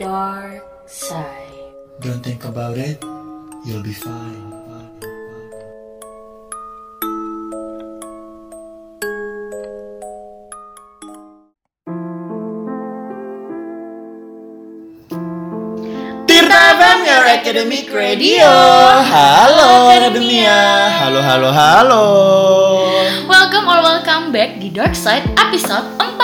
dark side. Don't think about it, you'll be fine. Tirta FM, your academic radio. Halo Akademia. Halo, halo, halo. Welcome or welcome back di Dark Side episode 4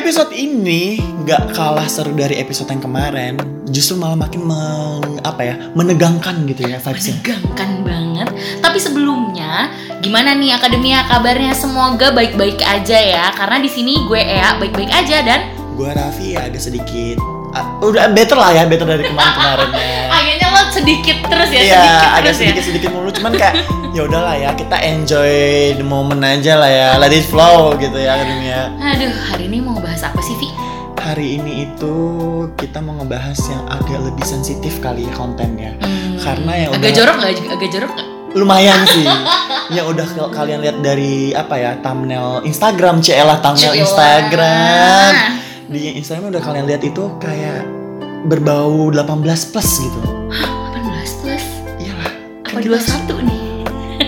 Episode ini nggak kalah seru dari episode yang kemarin. Justru malah makin meng, apa ya, menegangkan gitu ya vibesnya. Menegangkan banget Tapi sebelumnya Gimana nih Akademia kabarnya Semoga baik-baik aja ya Karena di sini gue Ea baik-baik aja Dan Gue Raffi ya agak sedikit, ah, udah better lah ya, better dari kemarin-kemarinnya. Sedikit terus ya Iya, Sedikit agak terus ya sedikit sedikit mulu, cuman kayak ya udahlah ya, kita enjoy the moment aja lah ya, let it flow gitu ya Akademia. Aduh hari ini mau bahas apa sih Vi? Hari ini itu kita mau ngebahas yang agak lebih sensitif kali ya kontennya. Hmm, Karena yang Agak udah- jorok gak? Agak jorok gak? Lumayan sih. yang udah kalian lihat dari apa ya thumbnail Instagram, celah thumbnail Cilah. Instagram. Di Instagram udah kalian lihat itu kayak berbau 18 plus gitu. 18 plus Apa 21 nih?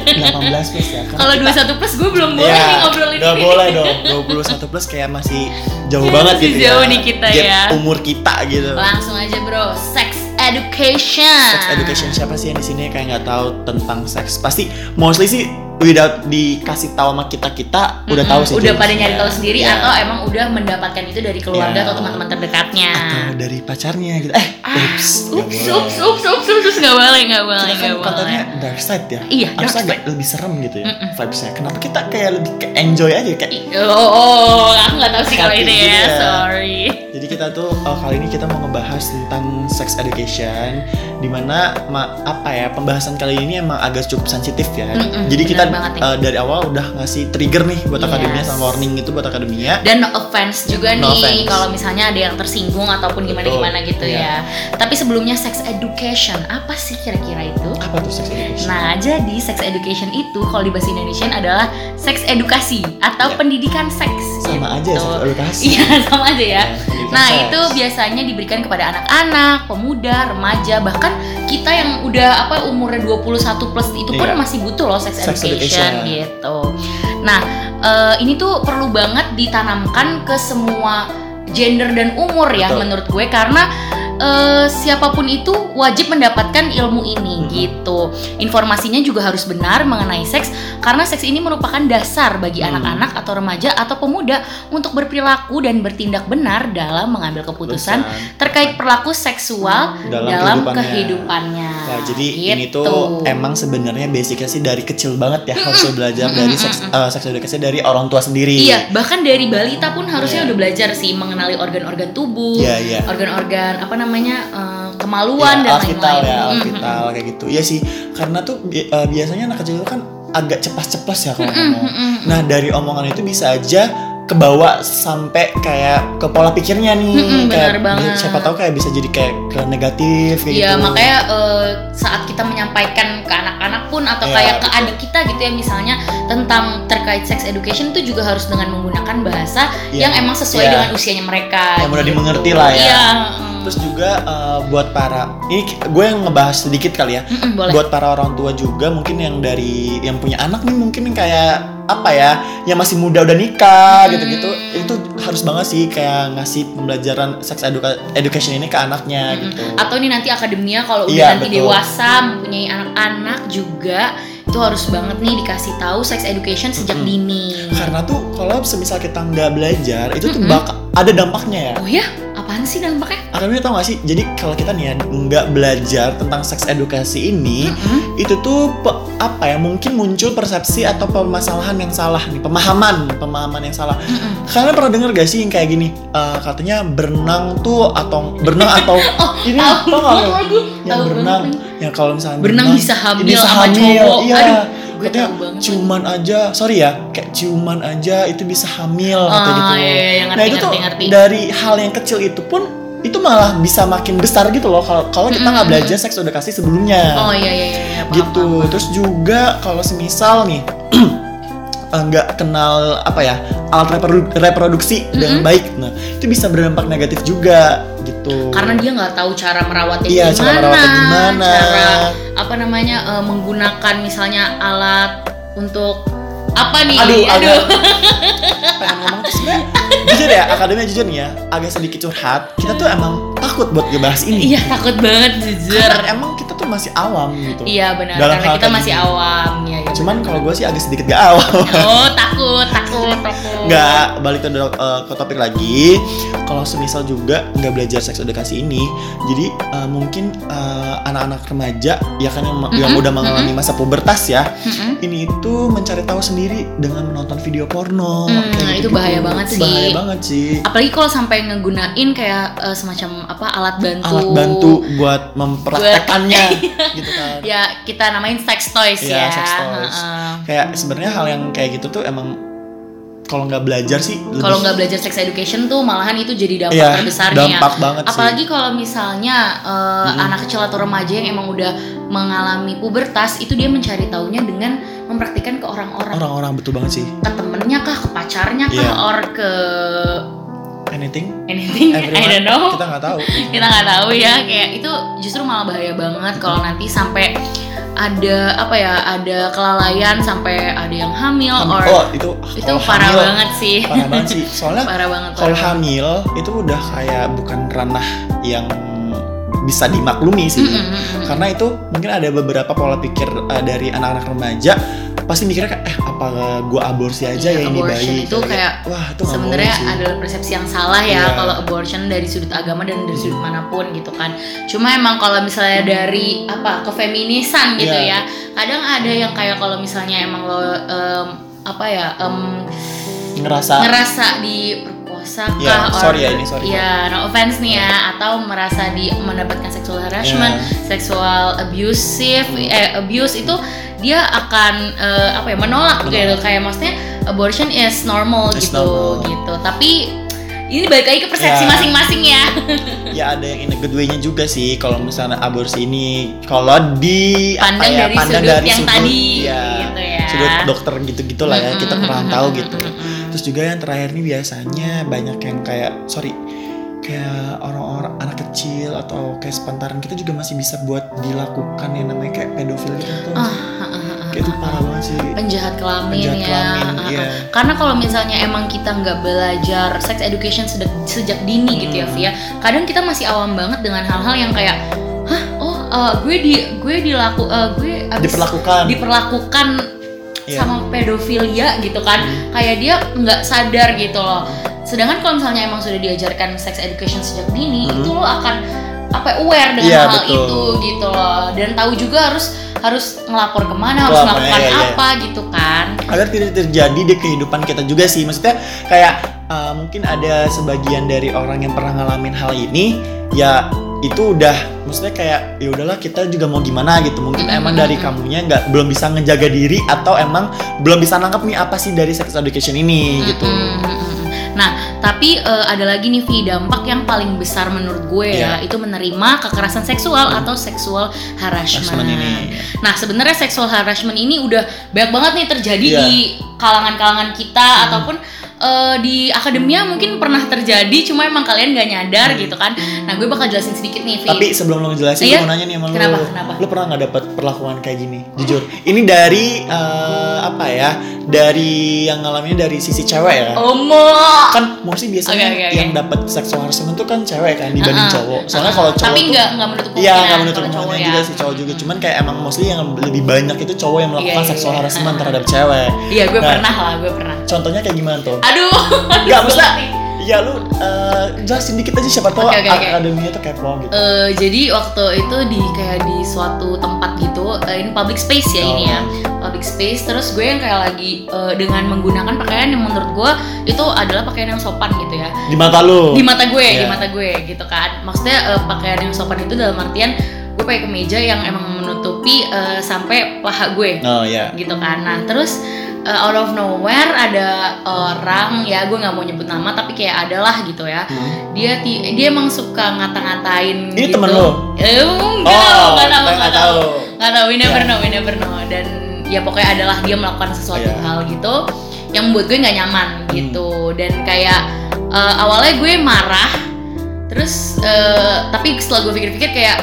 18 plus ya. Kan Kalau kita- 21 plus gue belum boleh Iya, nih ngobrolin ini boleh dong. 21 plus kayak masih jauh Kayak banget masih gitu jauh ya. nih kita Gap ya. Umur kita gitu. Langsung aja bro, sex education. Sex education siapa sih yang di sini kayak nggak tahu tentang seks? Pasti mostly sih without dikasih tahu sama kita kita udah tahu sih. Udah pada nyari tahu sendiri Iya. atau emang udah mendapatkan itu dari keluarga Iya. atau teman-teman terdekatnya. atau dari pacarnya gitu. Eh, Ah, ups, ups, ups, ups, ups, ups, ups, nggak boleh, nggak boleh, kan nggak boleh. kontennya dark side ya. Iya, Harus dark agak lebih serem gitu ya Mm-mm. vibesnya. Kenapa kita kayak lebih ke enjoy aja kayak Oh, oh, aku nggak tahu sih kalau itu gitu ya, ya. sorry. Jadi kita tuh oh, kali ini kita mau ngebahas tentang sex education di mana ma- apa ya pembahasan kali ini emang agak cukup sensitif ya. Mm-mm, Jadi kita banget nih. eh, dari awal udah ngasih trigger nih buat Yes. akademia sama warning itu buat akademia. Dan no offense juga No nih kalau misalnya ada yang tersinggung ataupun gimana-gimana gitu Iya. ya. Tapi sebelumnya sex education, apa sih kira-kira itu? Apa tuh sex education? Nah, jadi sex education itu kalau di bahasa Indonesia adalah seks edukasi atau Iya. pendidikan seks. sama aja ya gitu. sex edukasi. Iya, sama aja ya. Ya, pendidikan Nah, seks. itu biasanya diberikan kepada anak-anak, pemuda, remaja, bahkan kita yang udah apa umurnya 21 plus itu pun Iya. masih butuh loh sex, Sex education, education. gitu. Nah, eh, ini tuh perlu banget ditanamkan ke semua gender dan umur ya Betul. menurut gue karena eh, siapa pun itu wajib mendapatkan ilmu ini Mhm. gitu. Informasinya juga harus benar mengenai seks karena seks ini merupakan dasar bagi Hmm. anak-anak atau remaja atau pemuda untuk berperilaku dan bertindak benar dalam mengambil keputusan Betul. terkait perilaku seksual dalam, dalam kehidupannya. kehidupannya. Nah, jadi ini Gitu. tuh emang sebenarnya basicnya sih dari kecil banget ya harus belajar Mm-mm, dari seks eh, seks edukasi dari orang tua sendiri. Iya, bahkan dari balita pun harusnya Iya. udah belajar sih mengenali organ-organ tubuh, Iya, iya. organ-organ apa namanya eh, kemaluan Iya, dan alkitab lain-lain. ya, Mm, alkitab kayak gitu. Iya sih, karena tuh bi- eh, biasanya anak kecil itu kan agak cepat-cepat ya kalau mm, mm, ngomong. mm, mm. Nah, dari omongan itu bisa aja kebawa sampai kayak ke pola pikirnya nih. Mm-mm, kayak benar banget. siapa tahu kayak bisa jadi kayak ke negatif kayak Iya, gitu. makanya eh, saat kita menyampaikan ke anak-anak pun atau Iya, kayak ke betul. adik kita gitu ya misalnya tentang terkait sex education itu juga harus dengan menggunakan bahasa Iya. yang emang sesuai Iya. dengan usianya mereka. Yang mudah gitu. dimengerti lah ya. Iya. Mm. Terus juga eh, buat para ini gue yang ngebahas sedikit kali ya. Mm-mm, boleh. Buat para orang tua juga mungkin yang dari yang punya anak nih mungkin kayak apa ya, yang masih muda udah nikah Hmm. gitu-gitu. Itu harus banget sih kayak ngasih pembelajaran sex educa- education ini ke anaknya Mm-mm. gitu. Atau ini nanti akademia kalau udah Iya, nanti betul. dewasa mempunyai anak-anak juga itu harus banget nih dikasih tahu sex education sejak Mm-mm. dini. Karena tuh kalau semisal kita nggak belajar itu tuh Mm-mm. bakal ada dampaknya ya. Oh ya, apaan sih dampaknya? Akademi tau gak sih? Jadi kalau kita nih ya nggak belajar tentang seks edukasi ini, Mm-mm. itu tuh pe- apa ya? Mungkin muncul persepsi atau permasalahan yang salah nih, pemahaman, pemahaman yang salah. Mm-mm. Kalian pernah denger gak sih yang kayak gini? Eh, katanya berenang tuh atau berenang atau ini gak banget lo? lagi. Yang berenang, yang kalau misalnya Berenang bisa hamil bisa sama hamil, cowok. Iya. Aduh, banget. ciuman aja, sorry ya, kayak ciuman aja itu bisa hamil Oh, gitu. iya, iya, iya, nah ngerti, itu tuh ngerti, ngerti. dari hal yang kecil itu pun itu malah bisa makin besar gitu loh kalau kalau kita nggak Mm-mm. belajar seks edukasi sebelumnya Oh iya iya iya, paham, gitu paham, paham. terus juga kalau semisal nih eh, nggak kenal apa ya alat reprodu- reproduksi dengan Mm-mm. baik nah itu bisa berdampak negatif juga gitu karena dia nggak tahu cara merawatnya iya gimana, cara merawatnya gimana cara apa namanya eh, menggunakan misalnya alat untuk apa nih? aduh, agak pengen ngomong tuh sebenarnya jujur ya akademi jujur nih ya agak sedikit curhat kita tuh emang takut buat ngebahas ini Iya takut banget jujur. karena emang kita tuh masih awam gitu Iya benar Dalam karena kita masih gini. awam ya. ya cuman kalau gue sih agak sedikit gak awam oh takut takut takut. nggak balik ke, eh, ke topik lagi kalau semisal juga nggak belajar seks edukasi ini jadi eh, mungkin eh, anak-anak remaja ya kan yang, yang Mm-mm, udah mengalami masa pubertas ya Mm-mm. ini itu mencari tahu sendiri dengan menonton video porno Hmm, kayak itu gitu-gitu. bahaya banget Itu sih. bahaya banget sih Apalagi kalau sampai ngegunain kayak eh, semacam apa alat bantu. alat bantu buat mempraktekannya gitu kan Ya kita namain sex toys Iya, ya. sex toys. Heeh. kayak sebenarnya hal yang kayak gitu tuh emang kalau nggak belajar sih lebih- Kalau nggak belajar sex education tuh malahan itu jadi dampak Iya, terbesarnya. dampak banget. Apalagi kalau misalnya eh, Mm-mm. anak kecil atau remaja yang emang udah mengalami pubertas, itu dia mencari taunya dengan mempraktikkan ke orang-orang, orang-orang betul banget sih ke temennya kah, ke pacarnya kah, Iya. or ke anything? Anything, I everyone? don't know. kita nggak tahu. Kita nggak tahu ya, kayak itu justru malah bahaya banget kalau nanti sampai ada apa ya, ada kelalaian sampai ada yang hamil, Ham- or oh itu itu parah hamil, banget sih. parah banget sih. Soalnya parah banget. kalau hamil itu udah kayak bukan ranah yang bisa dimaklumi sih Mm-mm, mm-mm. karena itu mungkin ada beberapa pola pikir uh, dari anak-anak remaja pasti mikirnya kayak eh apa gua aborsi aja Iya, ya ini bayi itu kayak wah itu sebenarnya adalah persepsi yang salah ya Iya. kalau abortion dari sudut agama dan dari sudut mana pun gitu kan cuma emang kalau misalnya dari apa kefeminisan gitu Iya. ya kadang ada yang kayak kalau misalnya emang lo em, apa ya em, ngerasa ngerasa diperkosa kah or- sorry ya ini, sorry. ya no offense nih ya atau merasa di mendapatkan sexual harassment Iya. seksual abusive eh abuse itu dia akan eh, apa ya menolak gitu kayak maksudnya abortion is normal Is gitu normal. gitu tapi ini balik lagi ke persepsi Ya. masing-masing ya ya ada yang in a good way-nya juga sih kalau misalnya aborsi ini kalau di apa pandang ya, dari pandang sudut dari yang sudut, tadi ya, gitu ya sudut dokter gitu-gitu lah ya kita kurang tahu gitu. Terus juga yang terakhir nih biasanya banyak yang kayak sorry kayak orang-orang anak kecil atau kayak sepantaran kita juga masih bisa buat dilakukan yang namanya kayak pedofil gitu. Tuh Ah, ah, ah, ah, kayak itu ah, parah banget sih. Penjahat kelamin penjahat ya. kelamin Ah, ah. karena kalau misalnya emang kita nggak belajar sex education sejak sejak dini gitu ya Hmm. Via kadang kita masih awam banget dengan hal-hal yang kayak hah oh eh, gue di gue dilaku eh, gue abis diperlakukan. diperlakukan Iya. sama pedofilia gitu kan kayak dia nggak sadar gitu loh sedangkan kalau misalnya emang sudah diajarkan sex education sejak dini Hmm. itu lo akan apa aware dengan Iya, hal betul. itu gitu loh dan tahu juga harus harus ngelapor ke mana harus Kelapor, melakukan iya, iya. apa gitu kan agar tidak terjadi di kehidupan kita juga sih maksudnya kayak uh, mungkin ada sebagian dari orang yang pernah ngalamin hal ini ya itu udah maksudnya kayak ya udahlah kita juga mau gimana gitu mungkin emang dari kamunya nggak belum bisa ngejaga diri atau emang belum bisa nangkep nih apa sih dari sex education ini gitu. Nah, tapi eh, ada lagi nih Vi dampak yang paling besar menurut gue Iya. ya itu menerima kekerasan seksual atau seksual harassment. Harassment ini Nah, sebenarnya seksual harassment ini udah banyak banget nih terjadi Iya. di kalangan-kalangan kita ataupun eh, di akademia mungkin pernah terjadi, cuma emang kalian nggak nyadar gitu kan. Nah, gue bakal jelasin sedikit nih, Vi. Tapi sebelum lo ngejelasin, Iya? gue mau nanya nih sama lo. Kenapa? Lo pernah nggak dapat perlakuan kayak gini? Jujur. Ini dari eh, apa ya? Dari yang ngalaminnya dari sisi cewek ya. Omo. Kan mostly biasanya Oke, oke, oke. yang dapat sexual harassment itu kan cewek kan dibanding Uh-uh. cowok. Soalnya Uh-uh. kalau cowok tapi tuh- nggak nggak menutup Iya, nggak menutup kemungkinan ya. juga sih cowok juga. Cuman kayak emang mostly yang lebih banyak itu cowok yang melakukan Iya, iya, sexual iya. harassment Uh-uh. terhadap cewek. Iya, gue Nah. pernah lah, gue pernah. Contohnya kayak gimana tuh? Aduh. Nggak, maksudnya. Ya lu eh, jelasin dikit aja siapa tahu Oke, oke, oke. akademinya tuh kepo gitu. Eh, jadi waktu itu di kayak di suatu tempat gitu, eh, ini public space ya ini ya, Oh. public space. Terus gue yang kayak lagi eh, dengan menggunakan pakaian yang menurut gue itu adalah pakaian yang sopan gitu ya. Di mata lu. Di mata gue, di Iya. mata gue gitu kan. Maksudnya eh, pakaian yang sopan itu dalam artian gue pakai kemeja yang emang menutupi eh, sampai paha gue Oh ya. gitu kan. Nah terus uh, out of nowhere ada orang ya gue nggak mau nyebut nama tapi kayak adalah gitu ya. Hmm. Dia ti- dia emang suka ngata-ngatain Ini gitu. temen lo? Eh, enggak, Oh, enggak tahu, nggak tahu. Nggak tahu, we never Ya. know, we never know. Dan ya pokoknya adalah dia melakukan sesuatu Iya. hal gitu yang membuat gue nggak nyaman gitu dan kayak eh, awalnya gue marah terus eh, tapi setelah gue pikir-pikir kayak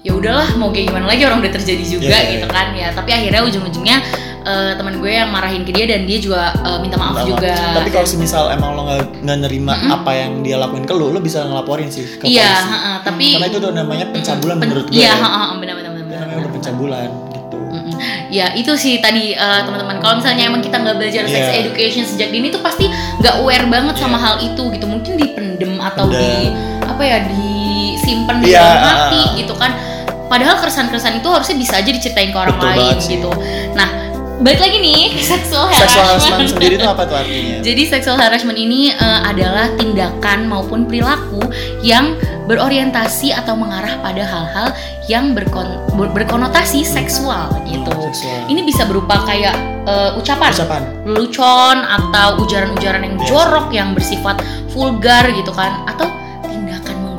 ya udahlah mau kayak gimana lagi orang udah terjadi juga Iya, iya, gitu iya. kan ya tapi akhirnya ujung-ujungnya eh, teman gue yang marahin ke dia dan dia juga eh, minta maaf maaf. juga Tapi kalau semisal emang lo nggak nerima Mm-mm. apa yang dia lakuin ke lo, lo bisa ngelaporin sih ke iya polisi. heeh, tapi Karena itu udah namanya pencabulan Pen- menurut gue. iya ya. heeh, benar benar benar Itu benar, namanya udah pencabulan gitu. Mm-mm. Ya itu sih tadi eh, teman-teman. Kalau misalnya emang kita nggak belajar sex Iya. education sejak dini tuh pasti nggak aware banget sama Iya. hal itu gitu. Mungkin dipendem atau Pendem. di apa ya disimpan di Iya, dalam ah, hati ah. gitu kan. Padahal keresahan-keresahan itu harusnya bisa aja diceritain ke orang Betul lain gitu. Nah balik lagi nih seksual harassment harassment. sendiri itu apa tuh artinya? Jadi sexual harassment ini eh, adalah tindakan maupun perilaku yang berorientasi atau mengarah pada hal-hal yang berkon- ber- berkonotasi seksual gitu. Oh, seksual. Ini bisa berupa kayak eh, ucapan, ucapan. lelucon atau ujaran-ujaran yang Yes. jorok yang bersifat vulgar gitu kan atau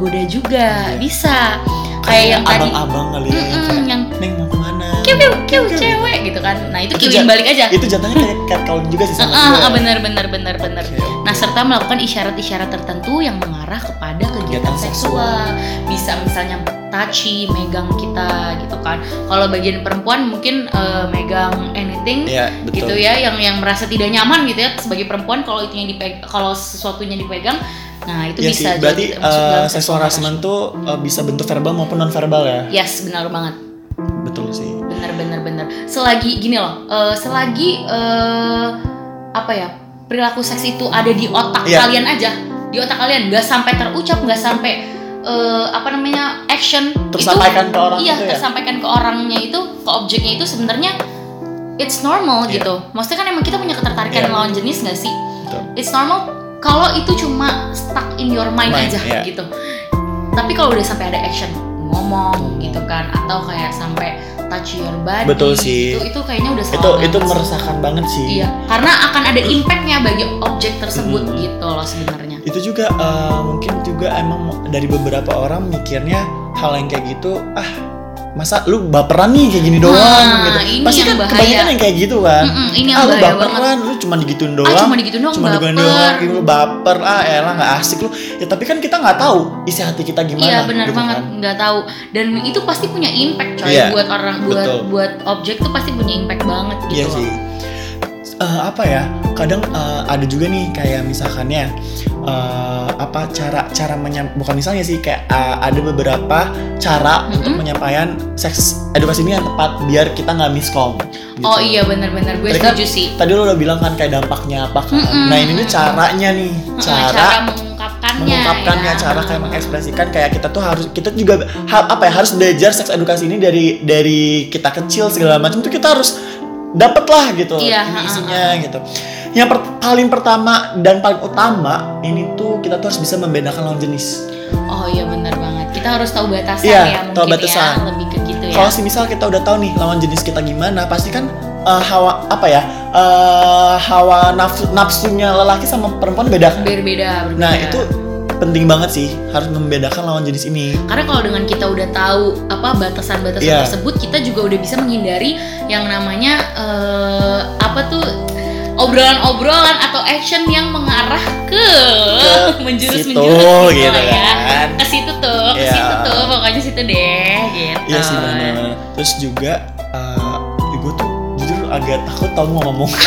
menggoda juga bisa kayak yang tadi abang-abang kali ya. Mm-mm, kayak, yang Neng mau ke mana? kiu kiu kiu Kiu, cewek gitu kan nah itu kiuin balik aja Itu jatuhnya kayak catcalling juga sih sama Ah, gue. ah, bener bener bener bener oke. Nah, serta melakukan isyarat-isyarat tertentu yang mengarah kepada kegiatan seksual. Bisa misalnya touchy, megang kita gitu kan. Kalau bagian perempuan mungkin eh, megang anything betul. gitu ya yang yang merasa tidak nyaman gitu ya sebagai perempuan kalau itu yang dipegang kalau sesuatunya dipegang nah itu Iya bisa sih, berarti jadi masuk eh, sexual harassment tuh eh, bisa bentuk verbal maupun non verbal ya. yes benar banget Betul sih. bener bener bener selagi gini loh eh, selagi eh, apa ya perilaku seks itu ada di otak Iya. kalian aja di otak kalian nggak sampai terucap nggak sampai eh, apa namanya action Tersampaikan ke orang iya itu ya. tersampaikan ke orangnya itu ke objeknya itu sebenarnya it's normal Iya. gitu maksudnya kan emang kita punya ketertarikan Iya. lawan jenis nggak sih Betul. it's normal kalau itu cuma stuck in your mind, Mind, aja iya. gitu tapi kalau udah sampai ada action ngomong gitu kan atau kayak sampai touch your body Betul sih. itu itu kayaknya udah Itu banget itu sih. meresahkan banget sih. iya karena akan ada impactnya bagi objek tersebut Hmm. gitu loh sebenarnya Itu juga eh, mungkin juga emang dari beberapa orang mikirnya hal yang kayak gitu ah masa lu baperan nih kayak gini doang Nah, gitu. ini Pasti kan bahaya. kebanyakan yang kayak gitu kan. Mm-mm, ini yang ah lu baperan, banget lu cuma digituin ah doang. cuma gitu doang cuma digituin baper doang, gitu, lu baper ah elah nggak asik lu. Ya tapi kan kita nggak tahu isi hati kita gimana. Iya benar gitu banget kan. nggak tahu dan itu pasti punya impact coy Iya, buat orang buat betul. buat objek tuh pasti punya impact banget gitu Iya loh. sih. Eh, apa ya? Kadang eh, ada juga nih kayak misalkannya eh, apa cara cara menyam bukan misalnya sih kayak eh, ada beberapa cara Mm-mm. untuk penyampaian seks edukasi ini yang tepat biar kita nggak miskom. gitu. Oh iya benar-benar gue Tadi setuju sih. Tadi lo udah bilang kan kayak dampaknya apa kan. Mm-mm. Nah ini tuh caranya nih, Heeh, cara, mengungkapkannya. mengungkapkannya, ya. cara kayak mengekspresikan kayak kita tuh harus kita juga ha- apa ya harus belajar seks edukasi ini dari dari kita kecil segala macam tuh kita harus dapet lah gitu Iya, ini isinya gitu. Yang per- paling pertama dan paling utama ini tuh kita tuh harus bisa membedakan lawan jenis. Oh iya benar banget. Kita harus tahu batasan Iya, ya mungkin tahu batasan. ya, lebih ke gitu ya. Kalau misal kita udah tahu nih lawan jenis kita gimana, pasti kan eh, hawa apa ya eh, hawa nafsu nafsunya lelaki sama perempuan beda berbeda, berbeda. Nah itu penting banget sih harus membedakan lawan jenis ini. karena kalau dengan kita udah tahu apa batasan-batasan Iya. tersebut, kita juga udah bisa menghindari yang namanya eh, apa tuh obrolan-obrolan atau action yang mengarah ke, menjurus situ, menjurus gitu lah ya. kan. Ke situ tuh, ke Iya. situ tuh, pokoknya situ deh gitu. Iya sih benar. Terus juga uh, gue tuh jujur agak takut tau mau ngomong.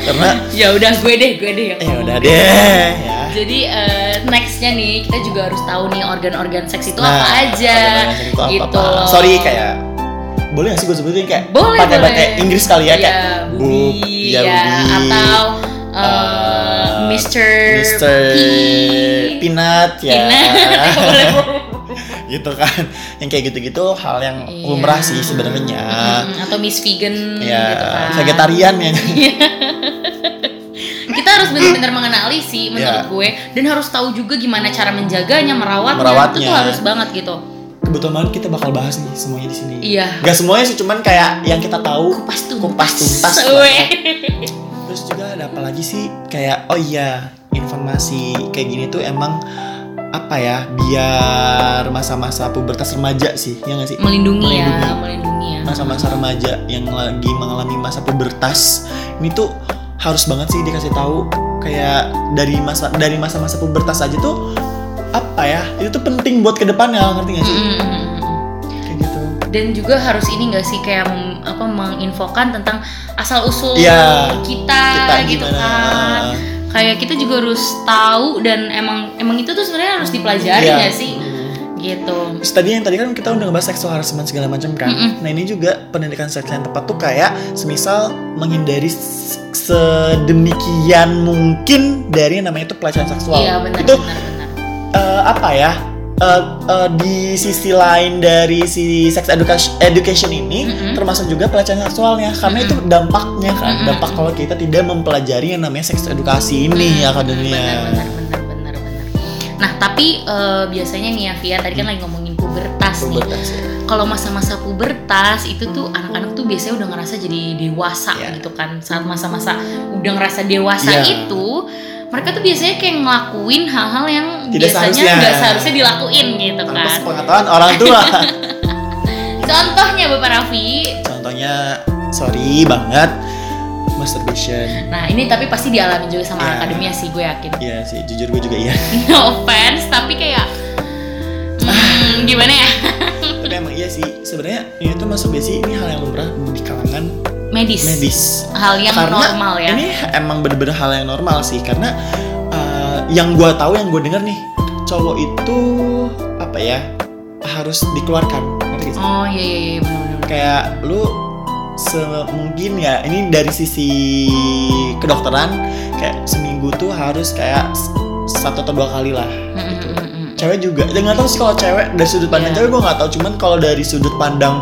Karena Ya udah gue deh, gue deh ya udah deh ya. Jadi eh, nextnya nih kita juga harus tahu nih organ-organ seks itu Nah, apa aja, organ-organ seks itu apa, gitu apa. loh. Sorry kayak boleh gak sih gue sebutin kayak Boleh, pakai boleh. pakai Inggris kali ya kayak Iya, boob, bubi, ya, ya, bubi. atau eh, Eh, Mr. Mr. Peanut ya. Peanut. Gitu kan. Yang kayak gitu-gitu hal yang Iya. lumrah sih sebenarnya. Mm, atau Miss Vegan Ya, gitu kan. vegetarian ya. Kita harus benar-benar mengenali sih menurut Iya. gue dan harus tahu juga gimana cara menjaganya, merawatnya. Merawatnya. Itu tuh harus banget gitu. Kebetulan banget kita bakal bahas nih semuanya di sini. Iya. Gak semuanya sih, cuman kayak yang kita tahu Kupas tuntas. kupas tuntas. Weh. Terus juga ada apa lagi sih? Kayak oh iya, informasi kayak gini tuh emang apa ya biar masa-masa pubertas remaja sih ya nggak sih melindungi, ya Melindungi. melindungi ya masa-masa remaja yang lagi mengalami masa pubertas ini tuh harus banget sih dikasih tahu kayak dari masa dari masa-masa pubertas aja tuh apa ya itu tuh penting buat ke depannya ngerti gak sih Mm, mm, mm, mm. kayak gitu dan juga harus ini gak sih kayak mem- apa menginfokan tentang asal usul Iya, kita, kita gitu gimana kan kayak kita juga harus tahu dan emang emang itu tuh sebenarnya harus dipelajari Iya. nggak sih Mm. gitu Terus tadi yang tadi kan kita udah ngebahas seksual harassment segala macam kan. Mm-mm. Nah ini juga pendidikan seks yang tepat tuh kayak semisal menghindari sedemikian mungkin dari yang namanya itu pelecehan seksual. iya benar Itu benar benar eh, apa ya? eh, eh, di sisi lain dari si sex education education ini Mm-mm. termasuk juga pelecehan seksualnya karena itu dampaknya kan Mm-mm. dampak kalau kita tidak mempelajari yang namanya seks edukasi ini ya akademia. benar benar benar benar nah tapi eh, biasanya nih ya Via tadi kan lagi ngomongin pubertas nih Pubertas ya. kalau masa-masa pubertas itu tuh anak-anak tuh biasanya udah ngerasa jadi dewasa Iya. gitu kan saat masa-masa udah ngerasa dewasa Iya. itu mereka tuh biasanya kayak ngelakuin hal-hal yang Tidak biasanya nggak seharusnya dilakuin gitu Tanpa kan sepengetahuan orang tua. contohnya Bapak Raffi Contohnya sorry banget masturbation. nah ini tapi pasti dialami juga sama Iya. akademia sih gue yakin Iya sih, jujur gue juga iya. no offense tapi kayak hmm, gimana ya Tapi emang iya sih, sebenarnya ini tuh masturbasi ini hal yang lumrah di kalangan medis, medis. hal yang Karena normal ya Ini emang bener-bener hal yang normal sih, karena uh, yang gue tahu, yang gue dengar nih, cowok itu apa ya harus dikeluarkan. Oh iya iya iya benar-benar Kayak lu semungkin ya ini dari sisi kedokteran kayak seminggu tuh harus kayak satu atau dua kali lah mm. cewek juga ya nggak tahu sih kalau cewek dari sudut pandang Iya. cewek gue nggak tahu cuman kalau dari sudut pandang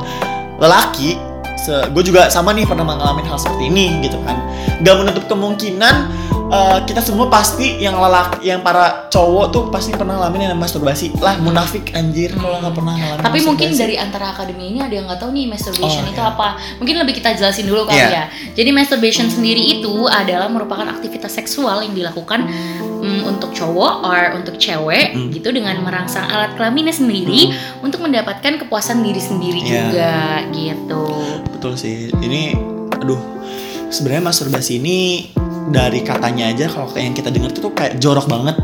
lelaki gue juga sama nih pernah mengalami hal seperti ini gitu kan. Nggak menutup kemungkinan eh, kita semua pasti yang lelaki yang para cowok tuh pasti pernah ngalamin yang masturbasi lah munafik anjir kalau nggak pernah ngalamin Tapi mungkin masturbasi. dari antara akademi ini ada yang nggak tahu nih masturbation Oh, itu iya. apa. Mungkin lebih kita jelasin dulu kali Iya. ya. Jadi masturbation sendiri itu adalah merupakan aktivitas seksual yang dilakukan mm, untuk cowok or untuk cewek Mm. gitu dengan merangsang alat kelaminnya sendiri untuk mendapatkan kepuasan diri sendiri Iya. juga gitu. betul sih ini aduh sebenarnya masturbasi ini dari katanya aja kalau kayak yang kita dengar tuh kayak jorok banget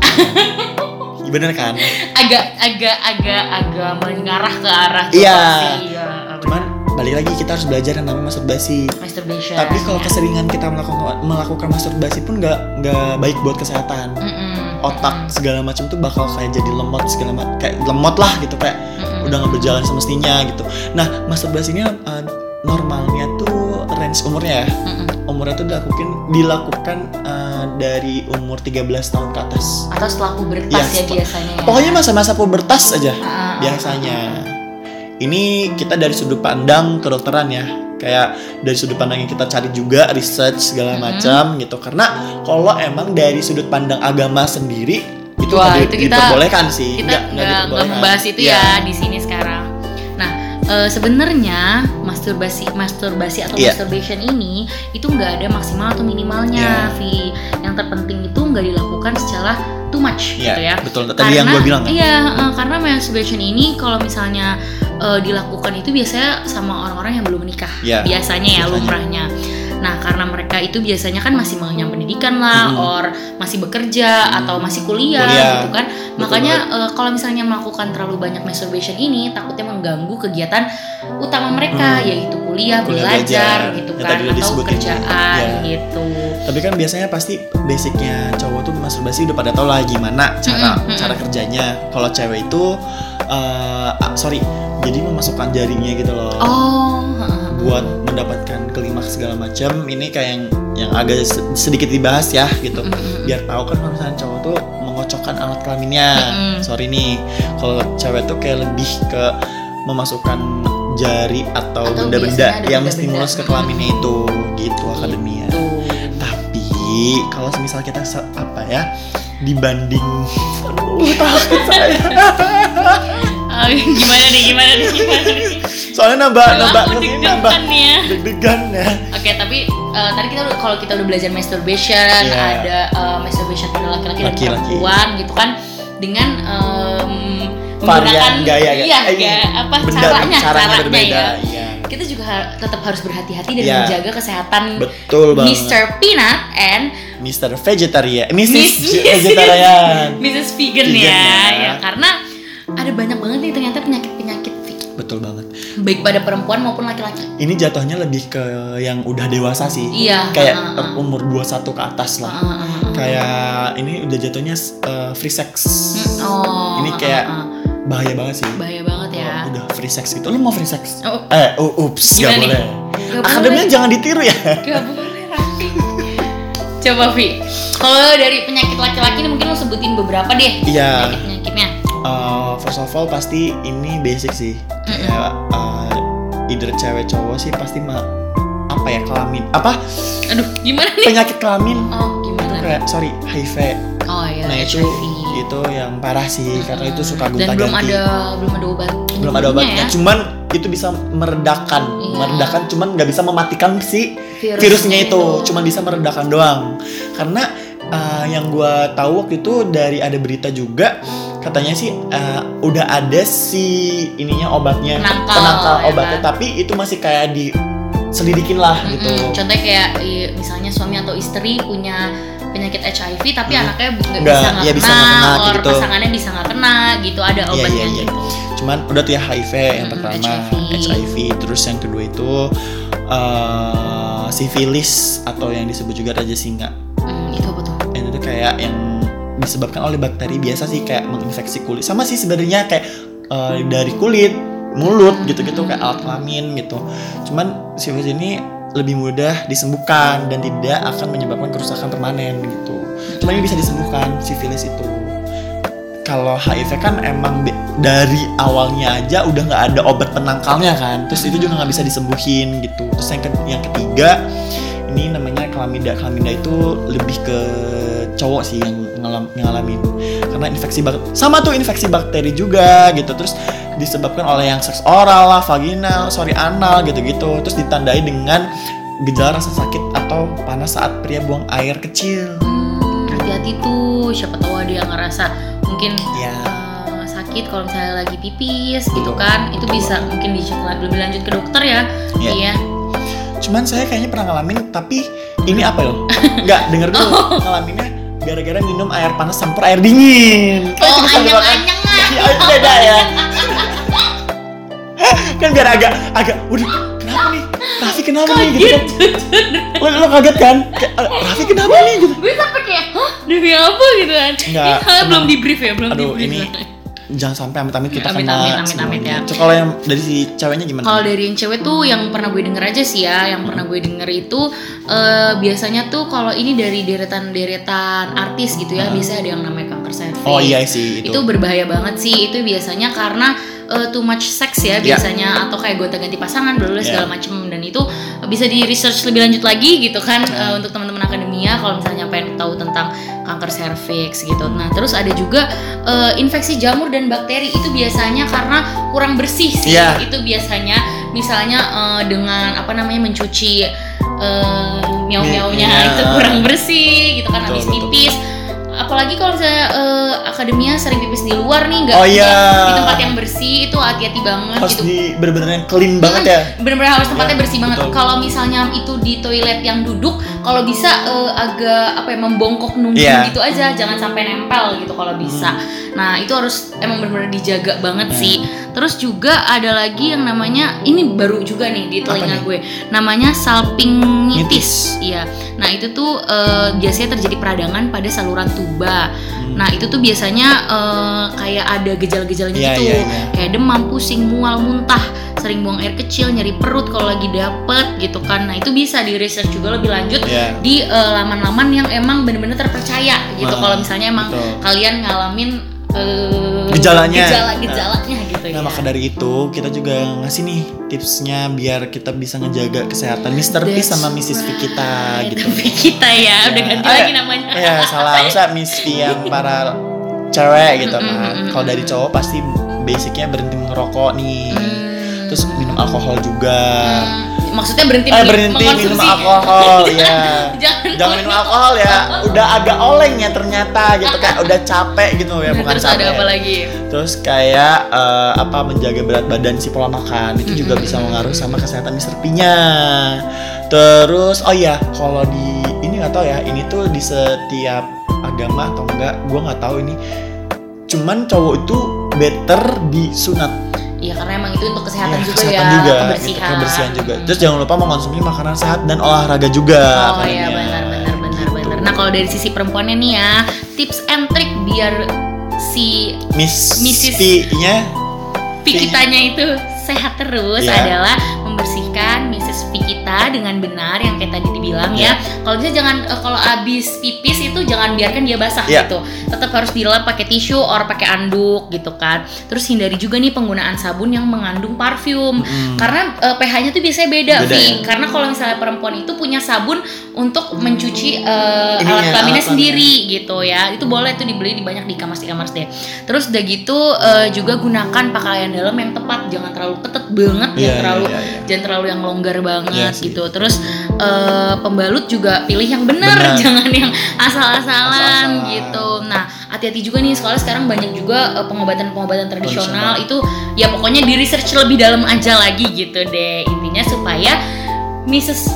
Iya, bener kan Agak agak agak agak mengarah ke arah Iya. pornografi, ya. cuman balik lagi kita harus belajar yang namanya masturbasi masturbation. tapi kalau ya. keseringan kita melakukan melakukan masturbasi pun nggak nggak baik buat kesehatan Mm-mm. otak segala macam tuh bakal kayak jadi lemot segala macam kayak lemot lah gitu kayak Mm-mm. udah nggak berjalan semestinya gitu nah masturbasi ini uh, normalnya tuh range umurnya ya? Mm-mm. umurnya tuh dilakukan dilakukan uh, dari umur 13 tahun ke atas. Atau setelah pubertas Iya, ya setelah- biasanya ya. pokoknya masa-masa pubertas aja Ah, biasanya. Ini kita dari sudut pandang kedokteran ya. Kayak dari sudut pandang yang kita cari juga research segala macam gitu. Karena kalau emang dari sudut pandang agama sendiri itu Wah, itu kita- diperbolehkan sih. kita nggak membahas itu Iya. ya di sini eh, sebenarnya masturbasi masturbasi atau Iya. masturbation ini itu nggak ada maksimal atau minimalnya, Iya. Vi. Yang terpenting itu nggak dilakukan secara too much Iya, gitu ya. betul tadi yang gue bilang kan Iya, eh, karena masturbation ini kalau misalnya eh, dilakukan itu biasanya sama orang-orang yang belum menikah. Iya, biasanya ya biasanya. lumrahnya. Nah, karena mereka itu biasanya kan masih mengenyam pendidikan lah, Mhm. or masih bekerja atau masih kuliah, Kuliah. gitu kan. Betul Makanya eh, kalau misalnya melakukan terlalu banyak masturbation ini takutnya mengganggu kegiatan utama mereka Hmm. yaitu kuliah, Kuliah, belajar belajar. gitu Yang kan atau kerjaan Iya. gitu. tapi kan biasanya pasti basicnya cowok tuh masturbasi udah pada tau lah gimana cara Mm-mm, mm-mm. cara kerjanya kalau cewek itu eh, ah, sorry jadi memasukkan jaringnya gitu loh Oh. Buat mendapatkan klimaks segala macam ini kayak yang yang agak se- sedikit dibahas ya gitu Mm-mm. biar tahu kan kalau misalnya cowok tuh mengocokkan alat kelaminnya Mm-mm. sorry nih kalau cewek tuh kayak lebih ke memasukkan jari atau Atau benda-benda yang stimulus ke kelaminnya itu gitu akademia Tuh. tapi kalau misal kita apa ya dibanding aduh takut saya Ah, gimana nih, gimana nih, gimana nih? soalnya nambah Kalau nambah aku ke sini nambah ya. deg-degan ya Oke, tapi eh, tadi kita kalau kita udah belajar masturbation, Iya. ada eh, masturbation pada laki-laki dan perempuan gitu kan. dengan varian menggunakan gaya iya, gaya- apa benda- caranya caranya, berbeda ya. iya. Kita juga ha- tetap harus berhati-hati dan Iya. menjaga kesehatan betul banget Mr. Peanut and Mr. Vegetarian Mrs. Miss- Vegetarian Mrs. Vegan, Vegan, ya. ya. ya karena ada banyak banget nih ternyata penyakit-penyakit betul banget baik pada perempuan maupun laki-laki. ini jatuhnya lebih ke yang udah dewasa sih Iya. kayak uh, uh, umur 21 ke atas uh, lah uh, uh, uh. kayak ini udah jatuhnya uh, free sex Hmm, Oh. ini uh, kayak uh, uh. bahaya banget sih bahaya banget ya. Kalau udah free sex gitu lu mau free sex Oh, eh uh, ups gak Gimana nih? boleh gak akademinya boleh. jangan ditiru ya Gak boleh Raffi. Coba Vi, kalau dari penyakit laki-laki ini mungkin lo sebutin beberapa deh Iya. penyakit-penyakitnya. Uh, first of all pasti ini basic sih kayak uh, either cewek cowok sih pasti ma- apa ya kelamin apa Aduh, gimana nih? penyakit kelamin Oh, itu gimana? kayak sorry HIV Oh iya, nah itu HIV. itu yang parah sih karena itu suka gonta Dan belum ganti ada belum ada obat. belum ada obatnya ya. cuman itu bisa meredakan Iya. meredakan cuman nggak bisa mematikan si Virusnya virusnya itu itu. cuman bisa meredakan doang karena uh, yang gua tahu waktu itu dari ada berita juga katanya sih uh, udah ada si ininya obatnya Penangkal, ya obatnya kan? tapi itu masih kayak diselidikin lah Mm-mm. gitu Contohnya kayak misalnya suami atau istri punya penyakit HIV tapi Hmm. anaknya nggak bisa nggak iya, kena, bisa kena, or gitu. pasangannya bisa nggak kena gitu ada Iya, obatnya iya, iya. gitu. cuman udah tuh ya HIV yang Mm-mm, pertama HIV. HIV terus yang kedua itu uh, sifilis atau yang disebut juga raja singa Hmm, itu tuh? yang itu kayak yang disebabkan oleh bakteri biasa sih kayak menginfeksi kulit. Sama sih sebenarnya kayak eh, dari kulit mulut gitu-gitu kayak alat kelamin gitu. Cuman sifilis ini lebih mudah disembuhkan dan tidak akan menyebabkan kerusakan permanen gitu. Cuman ini bisa disembuhkan sifilis itu. Kalau HIV kan emang dari awalnya aja udah nggak ada obat penangkalnya kan. Terus itu juga nggak bisa disembuhin gitu. Terus yang, ke- yang ketiga ini namanya klamida klamida itu lebih ke cowok sih yang ngalam- ngalamin karena infeksi bak sama tuh infeksi bakteri juga gitu. Terus disebabkan oleh yang seks oral lah vaginal sorry anal gitu-gitu. Terus ditandai dengan gejala rasa sakit atau panas saat pria buang air kecil. Hmm, hati-hati tuh. Siapa tahu ada yang ngerasa mungkin ya sakit kalau misalnya lagi pipis gitu kan. Itu bisa mungkin dicek lebih lanjut ke dokter ya. Iya. iya. Cuman saya kayaknya pernah ngalamin tapi ini apa loh nggak denger dulu ngalaminnya gara-gara minum air panas campur air dingin Kan oh anyang-anyang lah Ya, itu beda ya. kan biar agak agak, waduh, kenapa nih? Raffi kenapa nih? Gitu kan. Lo, lo kaget kan? "Eh, Raffi kenapa nih? Gitu. gue sampai kayak hah demi apa gitu kan Enggak, Ini emang- belum di brief ya belum di Aduh, brief ini jangan sampai amit-amit kita Amit, kena amit, amit, amit, ya. So, kalau yang dari si ceweknya gimana? Kalau dari yang cewek tuh yang pernah gue denger aja sih ya, yang pernah gue denger itu eh, biasanya tuh kalau ini dari deretan-deretan artis gitu ya, Hmm. biasanya ada yang namanya kanker cervix. oh iya sih itu. Itu berbahaya banget sih. Itu biasanya karena eh, too much sex ya Iya. biasanya atau kayak gonta-ganti pasangan bla Iya. segala macem dan itu bisa di research lebih lanjut lagi gitu kan Iya. eh, untuk teman-teman akademia kalau misalnya pengen tahu tentang kanker cervix gitu. Nah, terus ada juga eh, infeksi jamur dan bakteri itu biasanya karena kurang bersih sih. Iya. Itu biasanya misalnya eh, dengan apa namanya mencuci eh, miau-miaunya Iya. itu kurang bersih gitu kan Betul, habis betul. pipis. Apalagi kalau misalnya eh, akademia sering pipis di luar nih nggak Oh, iya. di tempat yang bersih itu hati-hati banget harus gitu. di bener-bener yang clean banget ya. Bener-bener harus tempatnya Iya, bersih banget. Kalau misalnya itu di toilet yang duduk, kalau bisa eh, agak apa ya membongkok nunggu Iya. gitu aja, jangan sampai nempel gitu kalau bisa. Nah itu harus emang bener-bener dijaga banget Hmm. sih. Terus juga ada lagi yang namanya ini baru juga nih di telinga gue, namanya salpingitis. Iya. Nah itu tuh eh, biasanya terjadi peradangan pada saluran tuba. Hmm. Nah itu tuh biasanya eh, kayak ada gejala-gejalanya Iya, gitu, iya, iya. kayak demam, pusing, mual, muntah, sering buang air kecil, nyeri perut kalau lagi dapet gitu kan. Nah itu bisa di research juga lebih lanjut Iya. di eh, laman-laman yang emang bener-bener terpercaya gitu. Nah, kalau misalnya emang betul. kalian ngalamin eh, Gejalanya. gejala-gejalanya gitu Nah ya. maka dari itu kita juga ngasih nih tipsnya biar kita bisa ngejaga kesehatan Mr. P sama Mrs. V kita right. gitu. V kita ya, udah Ya. ganti Ah, lagi ya. namanya. Iya salah, masa Miss V yang para cewek gitu Mm, mm, kan. mm, mm, Kalau dari mm. cowok pasti basicnya berhenti ngerokok nih. Hmm. Terus minum alkohol juga. Hmm, maksudnya berhenti, Eh minum- berhenti minum mengkonsumsi. alkohol ya. Jangan, Jangan minum alkohol ya. Udah agak oleng ya ternyata gitu kayak udah capek gitu ya bukan Terus capek. ada apa lagi? Terus kayak eh, apa menjaga berat badan si pola makan itu juga bisa mengaruh sama kesehatan Mr. P-nya. Terus oh iya kalau di ini nggak tahu ya ini tuh di setiap agama atau enggak gua nggak tahu ini. Cuman cowok itu better disunat Iya karena emang itu untuk kesehatan Iya, juga kesehatan ya, juga, kebersihan. gitu, kebersihan juga. Terus jangan lupa mengkonsumsi makanan sehat dan olahraga juga. Oh iya katanya. benar benar benar benar. Nah kalau dari sisi perempuannya nih ya, tips and trick biar si Miss Mrs. P-nya pikitanya itu sehat terus Iya. adalah membersihkan Mrs. P dengan benar yang kayak tadi dibilang Iya. ya. Kalau bisa jangan eh, kalau abis pipis itu jangan biarkan dia basah Iya. gitu. Tetap harus dilap pakai tisu or pakai anduk gitu kan. Terus hindari juga nih penggunaan sabun yang mengandung parfum. Mm. Karena eh, pH-nya tuh biasanya beda, Beda, Vi. ya? Karena kalau misalnya perempuan itu punya sabun untuk mencuci eh, Ininya, alat kelaminnya sendiri gitu ya. Itu boleh tuh dibeli di banyak di kamar di kamar deh. Terus udah gitu eh, juga gunakan pakaian dalam yang tepat, jangan terlalu ketat banget, Iya, jangan terlalu iya, iya. jangan terlalu yang longgar banget Iya sih. Gitu. Terus eh, pembalut juga pilih yang benar, jangan yang asal-asalan Asal-asalan. gitu. Nah, hati-hati juga nih soalnya sekarang banyak juga eh, pengobatan-pengobatan tradisional itu ya pokoknya di research lebih dalam aja lagi gitu deh. Intinya supaya Mrs.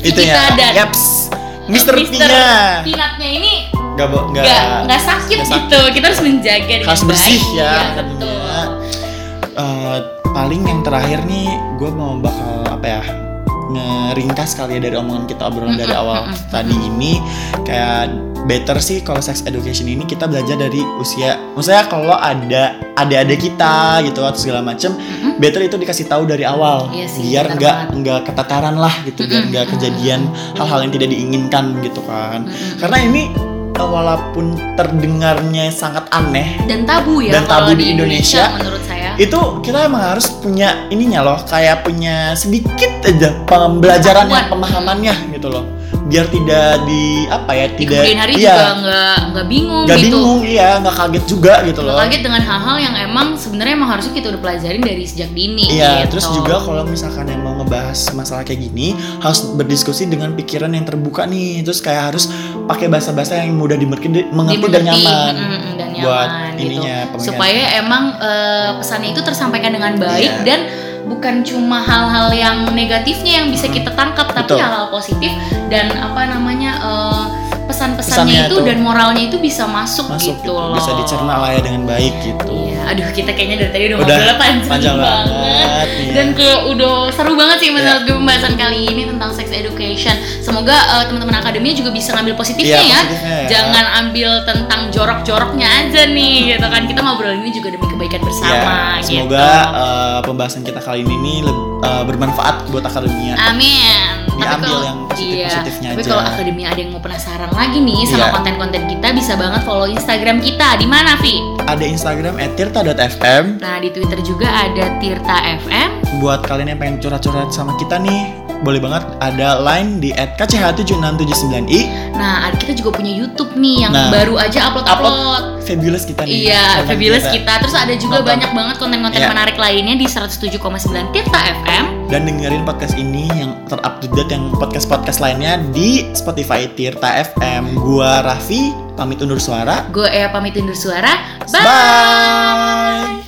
itu kita ya. dan Yaps. Mr. Mr. P-nya. Peanutnya ini Gak, bo- gak, nggak nggak sakit nggak sakit. gitu. Kita harus menjaga dengan Harus bersih baik. ya, Iya, tentunya. betul. Eh, paling yang terakhir nih gue mau bakal apa ya ngeringkas kali ya dari omongan kita obrolan dari Mm-mm, awal mm-mm, tadi ini. Kayak better sih kalau sex education ini kita belajar dari usia maksudnya kalau ada adik-adik kita gitu atau segala macem Mm-mm. better itu dikasih tahu dari awal. Iya sih, biar nggak nggak ketataran lah gitu biar Mm-mm, nggak kejadian hal-hal yang tidak diinginkan gitu kan. Mm-mm. karena ini walaupun terdengarnya sangat aneh dan tabu ya Dan kalau tabu di Indonesia. menurut saya itu kita emang harus punya ininya loh kayak punya sedikit aja pembelajaran yang Pengetahuan. pemahamannya gitu loh biar tidak di apa ya di tidak kemudian hari iya, juga nggak nggak bingung nggak gitu bingung iya nggak kaget juga gitu loh kaget dengan hal-hal yang emang sebenarnya emang harusnya kita udah pelajarin dari sejak dini Iya, gitu. terus juga kalau misalkan yang mau ngebahas masalah kayak gini harus berdiskusi dengan pikiran yang terbuka nih. Terus kayak harus pakai bahasa-bahasa yang mudah dimengerti, mengerti dan nyaman. mm, dan buat nyaman gitu. ininya, supaya emang eh, pesannya itu tersampaikan dengan baik Iya. dan bukan cuma hal-hal yang negatifnya yang bisa kita tangkap tapi hal-hal positif dan apa namanya Pesannya pesan-pesannya itu tuh dan moralnya itu bisa masuk, Masuk gitu gitu, loh bisa dicerna lah ya dengan baik gitu. Iya, aduh kita kayaknya dari tadi udah, Udah ngobrolnya panjang, panjang banget. banget, iya. Dan kayak udah seru banget sih menurut Iya. gue pembahasan kali ini tentang sex education. Semoga eh, teman-teman akademi juga bisa ngambil positifnya Iya, ya. positifnya ya. Jangan ambil tentang jorok-joroknya aja nih gitu kan. Kita ngobrol ini juga demi kebaikan bersama gitu. semoga eh, pembahasan kita kali ini nih eh, bermanfaat buat akademia. Amin. Diambil kalau- yang positif-positifnya iya, Tapi aja. kalau akademi ada yang mau penasaran lagi nih sama Iya. konten-konten kita bisa banget follow Instagram kita. Di mana, Vi? Ada Instagram @tirta.fm Nah, di Twitter juga ada Tirta FM. buat kalian yang pengen curhat-curhat sama kita nih boleh banget ada line di @kch7679i Nah, kita juga punya YouTube nih yang Nah, baru aja upload-upload. fabulous kita nih Iya, fabulous kita. Terus ada juga Nonton. banyak banget konten-konten Iya. menarik lainnya di 107,9 Tirta FM. dan dengerin podcast ini yang terup to date yang podcast-podcast lainnya di Spotify Tirta FM gua Raffi pamit undur suara Gue Ea pamit undur suara. Bye. bye